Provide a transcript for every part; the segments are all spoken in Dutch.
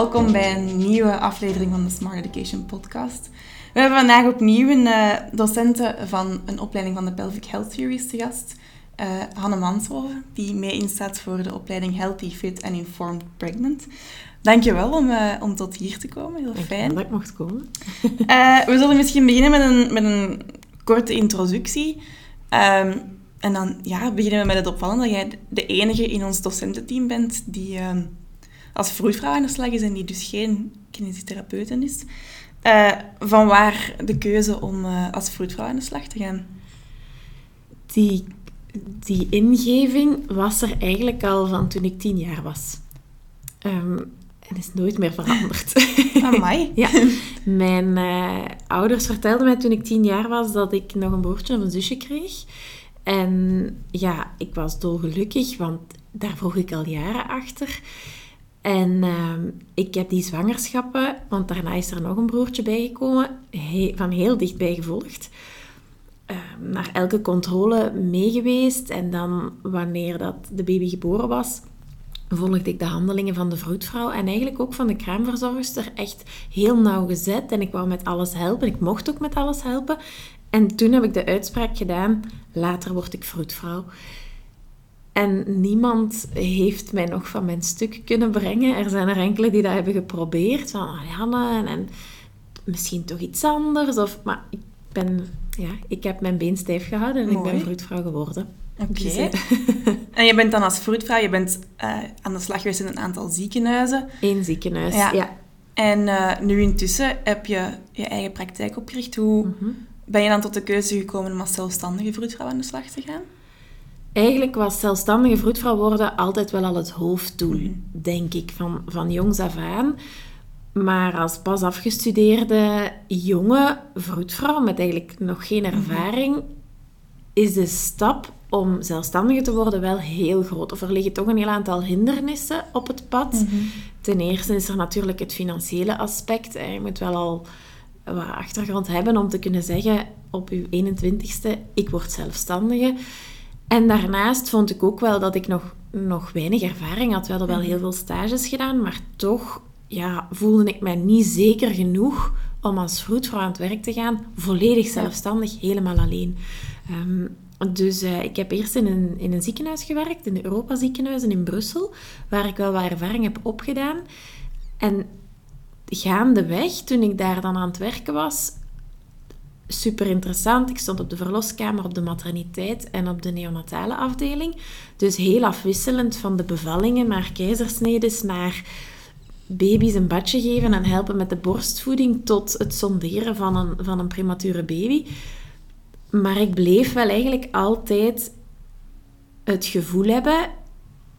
welkom bij een nieuwe aflevering van de Smart Education Podcast. We hebben vandaag opnieuw een uh, docente van een opleiding van de Pelvic Health Series te gast, uh, Hanne Manshoven, die mee instaat voor de opleiding Healthy, Fit and Informed Pregnant. Dankjewel om, uh, om tot hier te komen, heel fijn. dat ik mocht komen. we zullen misschien beginnen met een, met een korte introductie. Um, en dan ja, beginnen we met het opvallende dat jij de enige in ons docententeam bent die uh, als vroedvrouw aan de slag is en die dus geen kinesitherapeuten is. Uh, van waar de keuze om uh, als vroedvrouw aan de slag te gaan? Die, die ingeving was er eigenlijk al van toen ik tien jaar was. Um, en is nooit meer veranderd. Amai. ja. Mijn ouders vertelden mij toen ik tien jaar was dat ik nog een broertje of een zusje kreeg. En ja, ik was dolgelukkig, want daar vroeg ik al jaren achter. En uh, ik heb die zwangerschappen, want daarna is er nog een broertje bijgekomen, he van heel dichtbij gevolgd. Uh, naar elke controle meegeweest. En dan, wanneer dat de baby geboren was, volgde ik de handelingen van de vroedvrouw en eigenlijk ook van de kraamverzorgster echt heel nauwgezet. En ik wou met alles helpen. Ik mocht ook met alles helpen. En toen heb ik de uitspraak gedaan, later word ik vroedvrouw. En niemand heeft mij nog van mijn stuk kunnen brengen. Er zijn er enkele die dat hebben geprobeerd. Van, Janne, en, en misschien toch iets anders. Of, maar ik, ben, ja, ik heb mijn been stijf gehouden en ik ben vroedvrouw geworden. Oké. Dus, eh, en je bent dan als vroedvrouw, je bent uh, aan de slag geweest in een aantal ziekenhuizen. Eén ziekenhuis, ja. ja. En uh, nu intussen heb je je eigen praktijk opgericht. Hoe, mm -hmm ben je dan tot de keuze gekomen om als zelfstandige vroedvrouw aan de slag te gaan? Eigenlijk was zelfstandige vroedvrouw worden altijd wel al het hoofddoel, mhm. denk ik, van, van jongs af aan. Maar als pas afgestudeerde jonge vroedvrouw met eigenlijk nog geen mhm. ervaring, is de stap om zelfstandige te worden wel heel groot. Of er liggen toch een heel aantal hindernissen op het pad. Mhm. Ten eerste is er natuurlijk het financiële aspect. Je moet wel al wat achtergrond hebben om te kunnen zeggen op uw 21ste, ik word zelfstandige. En daarnaast vond ik ook wel dat ik nog, nog weinig ervaring had. We hadden wel mhm. heel veel stages gedaan, maar toch ja, voelde ik mij niet zeker genoeg om als vroedvrouw aan het werk te gaan, volledig zelfstandig, helemaal alleen. Ehm, dus uh, ik heb eerst in een, in een ziekenhuis gewerkt, in de Europa ziekenhuizen in Brussel, waar ik wel wat ervaring heb opgedaan. En gaandeweg, toen ik daar dan aan het werken was, super interessant. Ik stond op de verloskamer, op de materniteit en op de neonatale afdeling. Dus heel afwisselend van de bevallingen naar keizersnedes, naar baby's een badje geven en helpen met de borstvoeding tot het sonderen van een, van een premature baby. Maar ik bleef wel eigenlijk altijd het gevoel hebben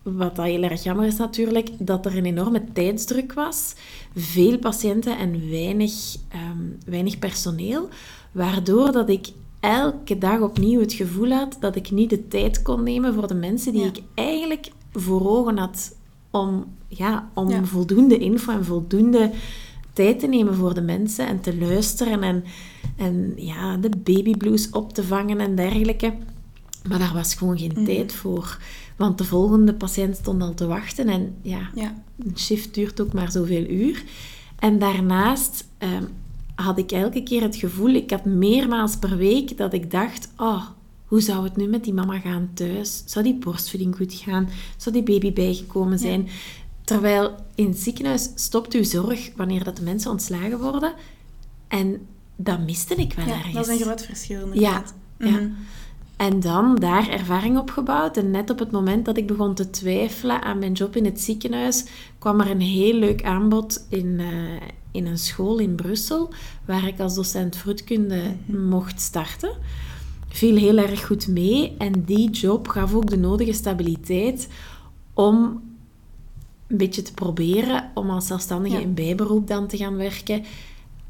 wat dat heel erg jammer is natuurlijk, dat er een enorme tijdsdruk was. Veel patiënten en weinig, ehm, weinig personeel. Waardoor dat ik elke dag opnieuw het gevoel had dat ik niet de tijd kon nemen voor de mensen die ik eigenlijk voor ogen had om, ja, om voldoende info en voldoende tijd te nemen voor de mensen en te luisteren en, en ja, de babyblues op te vangen en dergelijke. Maar daar was gewoon geen mhm. tijd voor. Want de volgende patiënt stond al te wachten. En ja, ja. een shift duurt ook maar zoveel uur. En daarnaast ehm, had ik elke keer het gevoel, ik had meermaals per week, dat ik dacht, oh, hoe zou het nu met die mama gaan thuis? Zou die borstvoeding goed gaan? Zou die baby bijgekomen zijn? Terwijl in het ziekenhuis stopt uw zorg wanneer dat de mensen ontslagen worden. En dat miste ik wel ja, ergens. Dat is een groot verschil inderdaad. Ja, ja. Mhm. En dan daar ervaring opgebouwd. En net op het moment dat ik begon te twijfelen aan mijn job in het ziekenhuis, kwam er een heel leuk aanbod in, uh, in een school in Brussel, waar ik als docent vroedkunde mhm. mocht starten. Viel heel erg goed mee en die job gaf ook de nodige stabiliteit om een beetje te proberen om als zelfstandige in bijberoep dan te gaan werken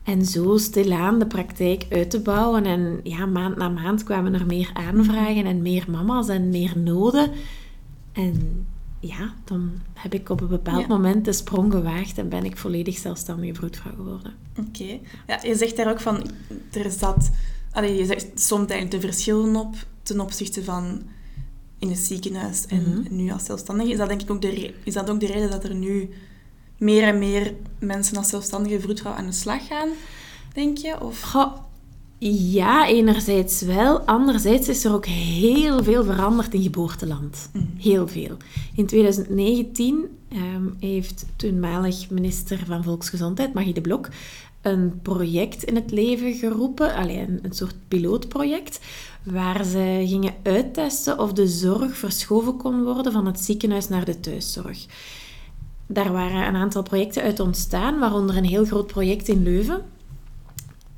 en zo stilaan de praktijk uit te bouwen. En ja, maand na maand kwamen er meer aanvragen en meer mama's en meer noden. En ja, dan heb ik op een bepaald moment de sprong gewaagd en ben ik volledig zelfstandige vroedvrouw geworden. Oké. Ja, je zegt daar ook van, er zat... Allee, je zegt soms eigenlijk de verschillen op ten opzichte van in het ziekenhuis en mhm. nu als zelfstandige. Is dat denk ik ook de, is dat ook de reden dat er nu meer en meer mensen als zelfstandige vroedvrouw aan de slag gaan, denk je? Of... Goh, ja, enerzijds wel. Anderzijds is er ook heel veel veranderd in geboorteland. Heel veel. In 2019 ehm, heeft toenmalig minister van Volksgezondheid, Magie de Blok, een project in het leven geroepen, alleen een soort pilootproject, waar ze gingen uittesten of de zorg verschoven kon worden van het ziekenhuis naar de thuiszorg. Daar waren een aantal projecten uit ontstaan, waaronder een heel groot project in Leuven.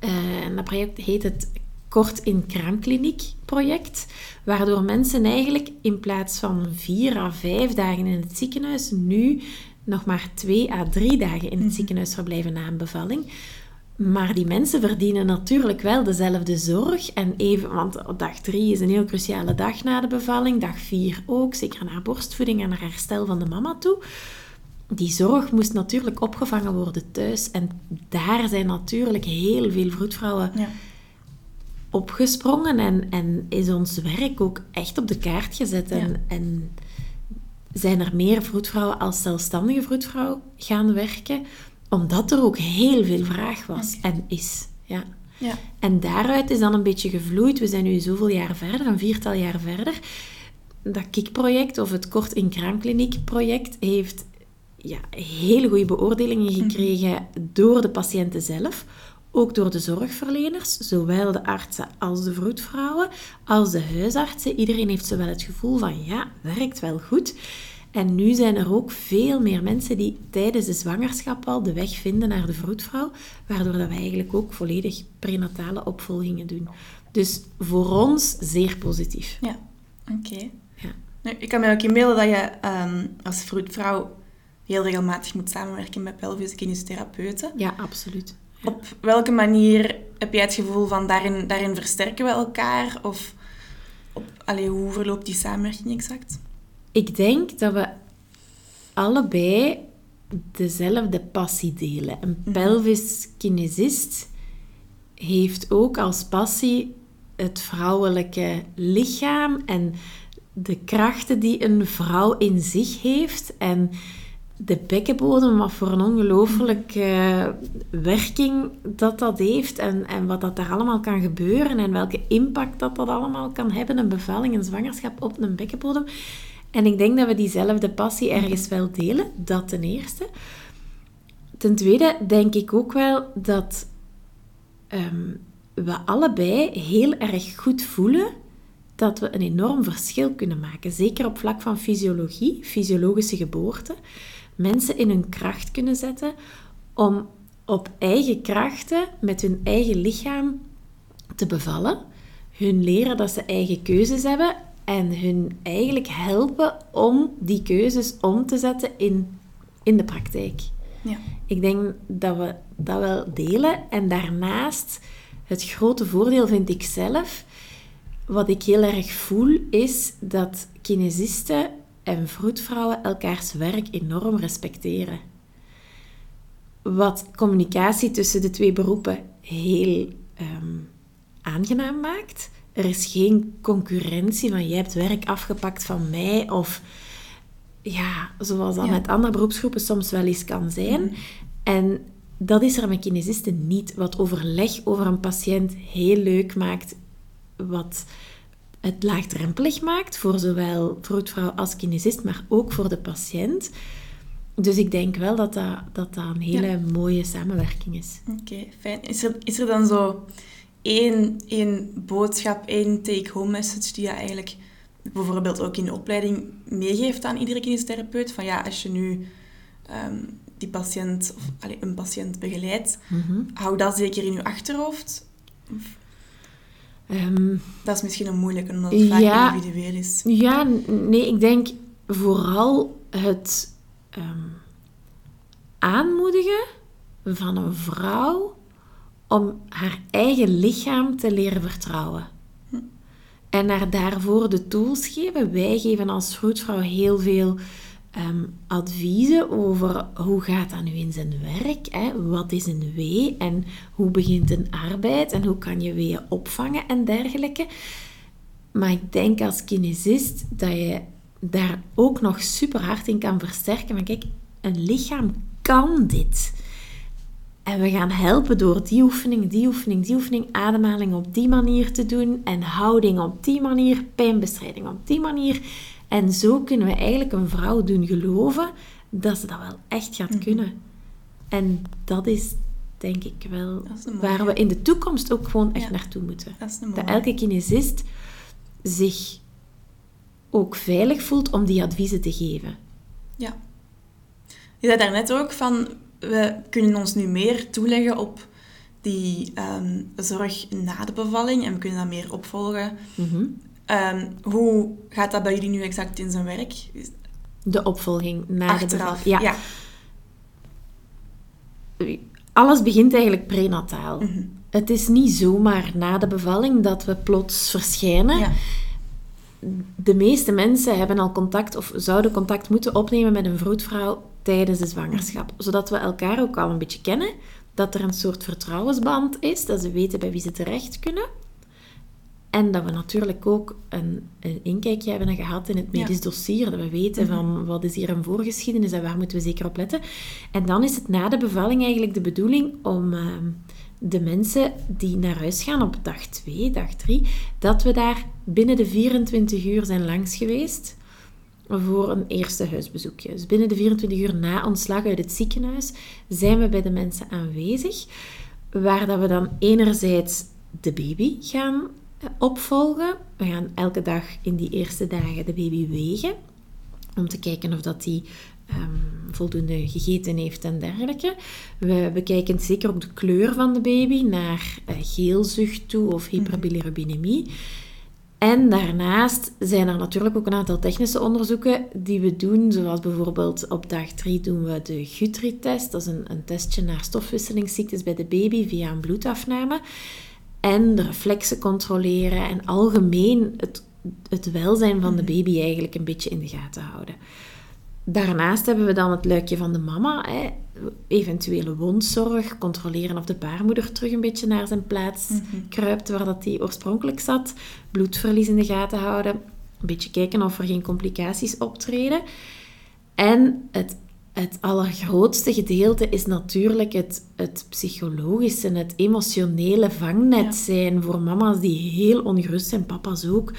Uh, en dat project heet het Kort in Kraamkliniek project, waardoor mensen eigenlijk in plaats van vier à vijf dagen in het ziekenhuis nu nog maar twee à drie dagen in het mhm. ziekenhuis verblijven na een bevalling. Maar die mensen verdienen natuurlijk wel dezelfde zorg. En even, want dag drie is een heel cruciale dag na de bevalling. Dag vier ook, zeker naar borstvoeding en naar herstel van de mama toe. Die zorg moest natuurlijk opgevangen worden thuis. En daar zijn natuurlijk heel veel vroedvrouwen ja. opgesprongen. En, en is ons werk ook echt op de kaart gezet. En, en zijn er meer vroedvrouwen als zelfstandige vroedvrouw gaan werken omdat er ook heel veel vraag was en is. Ja. Ja. En daaruit is dan een beetje gevloeid. We zijn nu zoveel jaar verder, een viertal jaar verder. Dat KIK-project, of het Kort in Kraamkliniek-project, heeft ja, hele goede beoordelingen mhm. gekregen door de patiënten zelf. Ook door de zorgverleners, zowel de artsen als de vroedvrouwen, als de huisartsen. Iedereen heeft zowel het gevoel van ja, werkt wel goed. En nu zijn er ook veel meer mensen die tijdens de zwangerschap al de weg vinden naar de vroedvrouw, waardoor dat we eigenlijk ook volledig prenatale opvolgingen doen. Dus voor ons zeer positief. Ja, oké. Ja. Ik kan me ook inbeelden dat je um, als vroedvrouw heel regelmatig moet samenwerken met pelvische. Ja, absoluut. Op welke manier heb jij het gevoel van daarin, daarin versterken we elkaar? Of op, allee, hoe verloopt die samenwerking exact? Ik denk dat we allebei dezelfde passie delen. Een pelvis kinesist heeft ook als passie het vrouwelijke lichaam en de krachten die een vrouw in zich heeft. En de bekkenbodem, wat voor een ongelooflijke werking dat dat heeft en, en wat dat daar allemaal kan gebeuren en welke impact dat dat allemaal kan hebben, een bevalling, een zwangerschap op een bekkenbodem. En ik denk dat we diezelfde passie ergens wel delen, dat ten eerste. Ten tweede denk ik ook wel dat ehm, we allebei heel erg goed voelen dat we een enorm verschil kunnen maken. Zeker op vlak van fysiologie, fysiologische geboorte. Mensen in hun kracht kunnen zetten om op eigen krachten met hun eigen lichaam te bevallen. Hun leren dat ze eigen keuzes hebben en hun eigenlijk helpen om die keuzes om te zetten in, in de praktijk. Ja. Ik denk dat we dat wel delen. En daarnaast, het grote voordeel vind ik zelf, wat ik heel erg voel, is dat kinesisten en vroedvrouwen elkaars werk enorm respecteren. Wat communicatie tussen de twee beroepen heel ehm, aangenaam maakt er is geen concurrentie van jij hebt werk afgepakt van mij of ja, zoals dat met andere beroepsgroepen soms wel eens kan zijn. Mhm. En dat is er met kinesisten niet. Wat overleg over een patiënt heel leuk maakt, wat het laagdrempelig maakt voor zowel vroedvrouw als kinesist, maar ook voor de patiënt. Dus ik denk wel dat dat, dat, dat een hele mooie samenwerking is. Oké, fijn. Is er, is er dan zo één, één boodschap, één take-home message die je eigenlijk bijvoorbeeld ook in de opleiding meegeeft aan iedere kinestherapeut. Van ja, als je nu ehm, die patiënt of allez, een patiënt begeleidt, mhm. hou dat zeker in je achterhoofd. Um, dat is misschien een moeilijke, omdat het vaak individueel is. Ja, nee, ik denk vooral het um, aanmoedigen van een vrouw om haar eigen lichaam te leren vertrouwen. En haar daarvoor de tools geven. Wij geven als vroedvrouw heel veel um, adviezen over hoe gaat dat nu in zijn werk, hè? wat is een wee en hoe begint een arbeid en hoe kan je weeën opvangen en dergelijke. Maar ik denk als kinesist dat je daar ook nog super hard in kan versterken. Maar kijk, een lichaam kan dit. En we gaan helpen door die oefening, die oefening, die oefening, ademhaling op die manier te doen en houding op die manier, pijnbestrijding op die manier. En zo kunnen we eigenlijk een vrouw doen geloven dat ze dat wel echt gaat kunnen. En dat is denk ik wel waar we in de toekomst ook gewoon echt Ja. naartoe moeten. Dat Dat elke kinesist zich ook veilig voelt om die adviezen te geven. Ja. Je zei daarnet ook van, we kunnen ons nu meer toeleggen op die ehm, zorg na de bevalling en we kunnen dat meer opvolgen. Mhm. Ehm, hoe gaat dat bij jullie nu exact in zijn werk? De opvolging na de bevalling. Ja. Alles begint eigenlijk prenataal. Mhm. Het is niet zomaar na de bevalling dat we plots verschijnen. Ja. De meeste mensen hebben al contact of zouden contact moeten opnemen met een vroedvrouw tijdens de zwangerschap. Zodat we elkaar ook al een beetje kennen. Dat er een soort vertrouwensband is, dat ze weten bij wie ze terecht kunnen. En dat we natuurlijk ook een, een inkijkje hebben gehad in het Ja. medisch dossier. Dat we weten van wat is hier een voorgeschiedenis en waar moeten we zeker op letten. En dan is het na de bevalling eigenlijk de bedoeling om ehm, de mensen die naar huis gaan op dag 2, dag 3, dat we daar binnen de 24 uur zijn langs geweest voor een eerste huisbezoekje. Dus binnen de 24 uur na ontslag uit het ziekenhuis zijn we bij de mensen aanwezig, waar dat we dan enerzijds de baby gaan opvolgen. We gaan elke dag in die eerste dagen de baby wegen, om te kijken of dat die ehm, voldoende gegeten heeft en dergelijke. We bekijken zeker ook de kleur van de baby naar eh, geelzucht toe of hyperbilirubinemie. En daarnaast zijn er natuurlijk ook een aantal technische onderzoeken die we doen, zoals bijvoorbeeld op dag 3 doen we de Guthrie-test. Dat is een, een testje naar stofwisselingsziektes bij de baby via een bloedafname. En de reflexen controleren en algemeen het, het welzijn van de baby eigenlijk een beetje in de gaten houden. Daarnaast hebben we dan het luikje van de mama, hè. eventuele wondzorg, controleren of de baarmoeder terug een beetje naar zijn plaats kruipt waar dat die oorspronkelijk zat, bloedverlies in de gaten houden, een beetje kijken of er geen complicaties optreden. En het, het allergrootste gedeelte is natuurlijk het, het psychologische, het emotionele vangnet Ja. zijn voor mama's die heel ongerust zijn, papa's ook.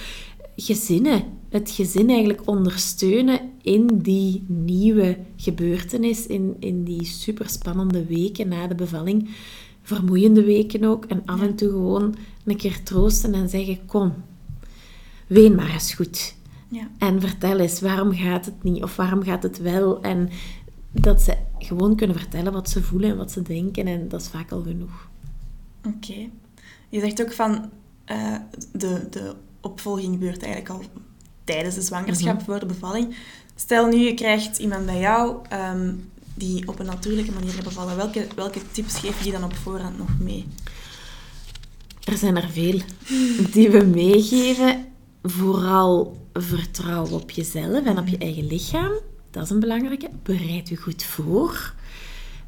Gezinnen, het gezin eigenlijk ondersteunen in die nieuwe gebeurtenis, in, in die superspannende weken na de bevalling. Vermoeiende weken ook. En af en toe gewoon een keer troosten en zeggen, kom, ween maar eens goed. Ja. En vertel eens, waarom gaat het niet? Of waarom gaat het wel? En dat ze gewoon kunnen vertellen wat ze voelen en wat ze denken. En dat is vaak al genoeg. Oké. Je zegt ook van eh, de, de opvolging gebeurt eigenlijk al tijdens de zwangerschap voor de bevalling. Stel nu, je krijgt iemand bij jou ehm, die op een natuurlijke manier bevallen. Welke, welke tips geef je dan op voorhand nog mee? Er zijn er veel die we meegeven. Vooral vertrouw op jezelf en op je eigen lichaam. Dat is een belangrijke. Bereid je goed voor.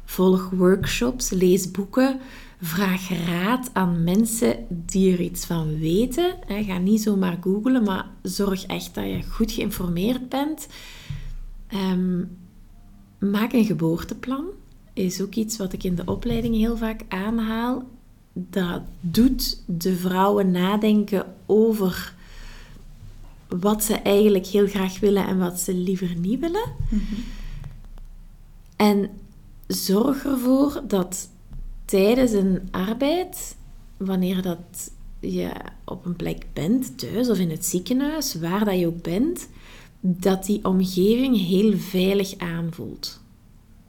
Volg workshops, lees boeken. Vraag raad aan mensen die er iets van weten. Ga niet zomaar googlen, maar zorg echt dat je goed geïnformeerd bent. Ehm, maak een geboorteplan. Is ook iets wat ik in de opleiding heel vaak aanhaal. Dat doet de vrouwen nadenken over wat ze eigenlijk heel graag willen en wat ze liever niet willen. En zorg ervoor dat tijdens een arbeid, wanneer dat je op een plek bent, thuis of in het ziekenhuis, waar dat je ook bent, dat die omgeving heel veilig aanvoelt.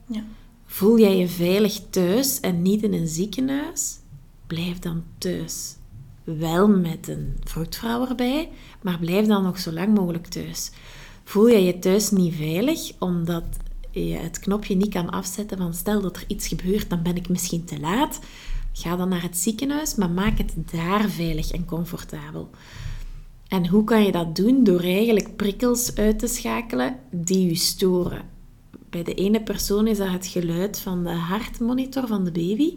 Ja. Voel jij je veilig thuis en niet in een ziekenhuis? Blijf dan thuis. Wel met een vroedvrouw erbij, maar blijf dan nog zo lang mogelijk thuis. Voel jij je thuis niet veilig omdat je het knopje niet kan afzetten van stel dat er iets gebeurt, dan ben ik misschien te laat. Ga dan naar het ziekenhuis, maar maak het daar veilig en comfortabel. En hoe kan je dat doen? Door eigenlijk prikkels uit te schakelen die je storen. Bij de ene persoon is dat het geluid van de hartmonitor van de baby.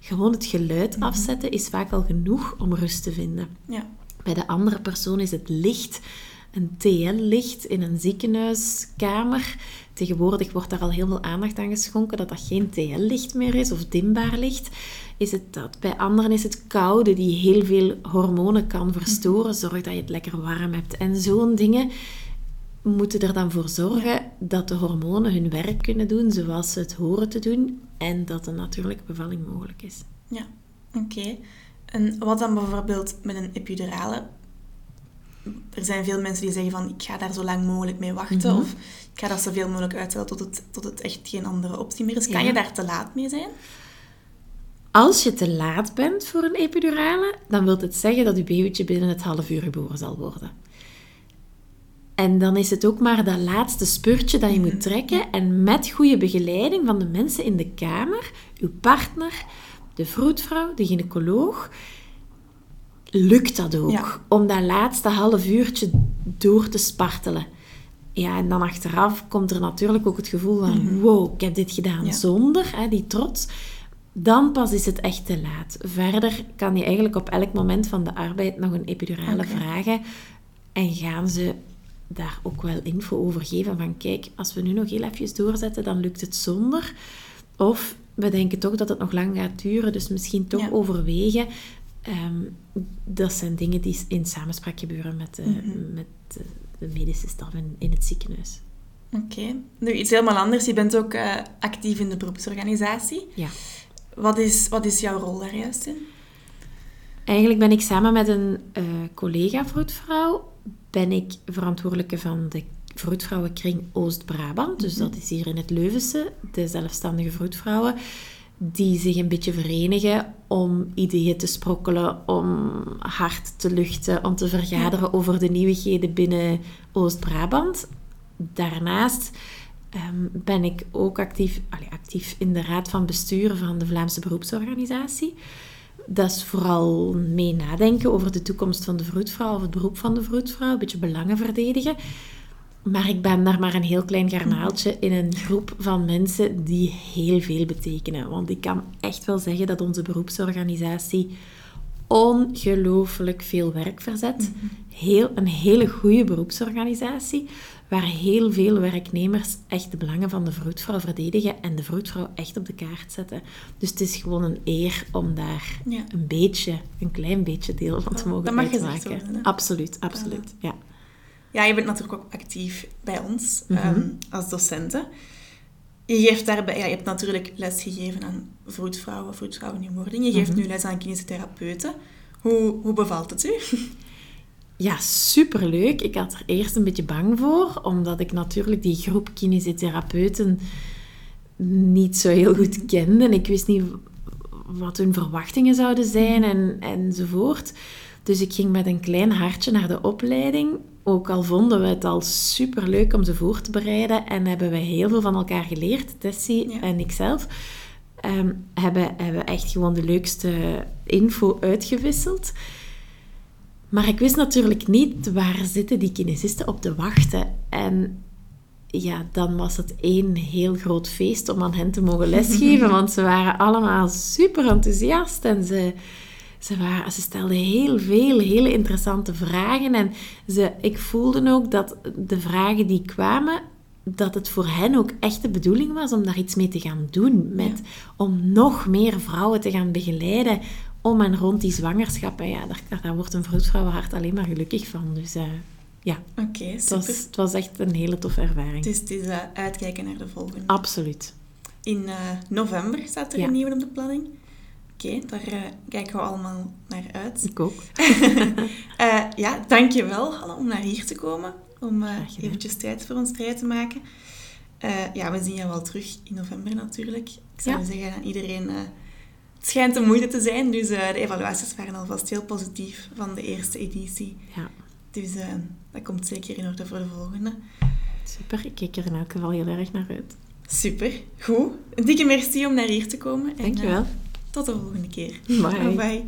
Gewoon het geluid afzetten is vaak al genoeg om rust te vinden. Ja. Bij de andere persoon is het licht een TL-licht in een ziekenhuiskamer. Tegenwoordig wordt daar al heel veel aandacht aan geschonken dat dat geen TL-licht meer is of dimbaar licht. Is het dat? Bij anderen is het koude die heel veel hormonen kan verstoren. Zorg dat je het lekker warm hebt. En zo'n dingen moeten er dan voor zorgen dat de hormonen hun werk kunnen doen zoals ze het horen te doen en dat een natuurlijke bevalling mogelijk is. Ja, oké. En wat dan bijvoorbeeld met een epidurale? Er zijn veel mensen die zeggen van ik ga daar zo lang mogelijk mee wachten Mhm. of ik ga dat zoveel mogelijk uitstellen tot het, tot het echt geen andere optie meer is. Kan Ja. je daar te laat mee zijn? Als je te laat bent voor een epidurale, dan wil het zeggen dat je babytje binnen het half uur geboren zal worden. En dan is het ook maar dat laatste spurtje dat je moet trekken. En met goede begeleiding van de mensen in de kamer, uw partner, de vroedvrouw, de gynaecoloog, lukt dat ook. Ja. Om dat laatste half uurtje door te spartelen. Ja, en dan achteraf komt er natuurlijk ook het gevoel van... Wow, ik heb dit gedaan Ja. zonder, hè, die trots. Dan pas is het echt te laat. Verder kan je eigenlijk op elk moment van de arbeid nog een epidurale vragen. En gaan ze daar ook wel info over geven. Van kijk, als we nu nog heel even doorzetten, dan lukt het zonder. Of we denken toch dat het nog lang gaat duren, dus misschien toch Ja. overwegen. Ehm, dat zijn dingen die in samenspraak gebeuren met de, Mhm. met de, de medische staf in, in het ziekenhuis. Oké. Nu, iets helemaal anders. Je bent ook eh, actief in de beroepsorganisatie. Ja. Wat is, wat is jouw rol daar juist in? Eigenlijk ben ik samen met een eh, collega-vroedvrouw ben ik verantwoordelijke van de vroedvrouwenkring Oost-Brabant. Dus dat is hier in het Leuvense, de zelfstandige vroedvrouwen, die zich een beetje verenigen om ideeën te sprokkelen, om hart te luchten, om te vergaderen over de nieuwigheden binnen Oost-Brabant. Daarnaast ehm, ben ik ook actief, allee, actief in de raad van bestuur van de Vlaamse beroepsorganisatie. Dat is vooral mee nadenken over de toekomst van de vroedvrouw of het beroep van de vroedvrouw, een beetje belangen verdedigen. Maar ik ben daar maar een heel klein garnaaltje in een groep van mensen die heel veel betekenen. Want ik kan echt wel zeggen dat onze beroepsorganisatie ongelooflijk veel werk verzet. Heel, een hele goede beroepsorganisatie, waar heel veel werknemers echt de belangen van de vroedvrouw verdedigen en de vroedvrouw echt op de kaart zetten. Dus het is gewoon een eer om daar Ja. een beetje, een klein beetje deel van te mogen dat mag uitmaken. worden? Absoluut, absoluut. Ja. Ja, je bent natuurlijk ook actief bij ons Mhm. ehm, als docenten. Je geeft daarbij, ja, je hebt natuurlijk les gegeven aan vroedvrouwen, vroedvrouwen in wording. Je geeft Mhm. nu les aan kinesitherapeuten. Hoe, hoe bevalt het u? Ja, superleuk. Ik had er eerst een beetje bang voor, omdat ik natuurlijk die groep kinesitherapeuten niet zo heel goed kende. En ik wist niet wat hun verwachtingen zouden zijn en, enzovoort. Dus ik ging met een klein hartje naar de opleiding. Ook al vonden we het al superleuk om ze voor te bereiden en hebben we heel veel van elkaar geleerd, Tessie Ja. en ikzelf. ehm, hebben, hebben echt gewoon de leukste info uitgewisseld. Maar ik wist natuurlijk niet waar zitten die kinesisten op te wachten. En ja, dan was het één heel groot feest om aan hen te mogen lesgeven. want ze waren allemaal super enthousiast en ze, ze, waren, ze stelden heel veel hele interessante vragen. En ze, ik voelde ook dat de vragen die kwamen, dat het voor hen ook echt de bedoeling was om daar iets mee te gaan doen. Met, Om nog meer vrouwen te gaan begeleiden om en rond die zwangerschap. En ja, daar, daar wordt een vroedvrouwenhart alleen maar gelukkig van. Dus eh, ja, het was, het was echt een hele toffe ervaring. Het is, het is eh, uitkijken naar de volgende. Absoluut. In eh, november staat er Ja. een nieuwe op de planning. Oké, daar kijken we allemaal naar uit. Ik ook. Ja, dankjewel Hanne om naar hier te komen. Om eventjes tijd voor ons vrij te maken. Ja, we zien jou wel terug in november natuurlijk. Ik zou Ja. zeggen aan iedereen... het schijnt een moeite te zijn, dus eh, de evaluaties waren alvast heel positief van de eerste editie. Ja, Dus eh, dat komt zeker in orde voor de volgende. super. Ik kijk er in elk geval heel erg naar uit. Super, goed. Een dikke merci om naar hier te komen. En, eh, Dankjewel. tot de volgende keer. Bye. Bye.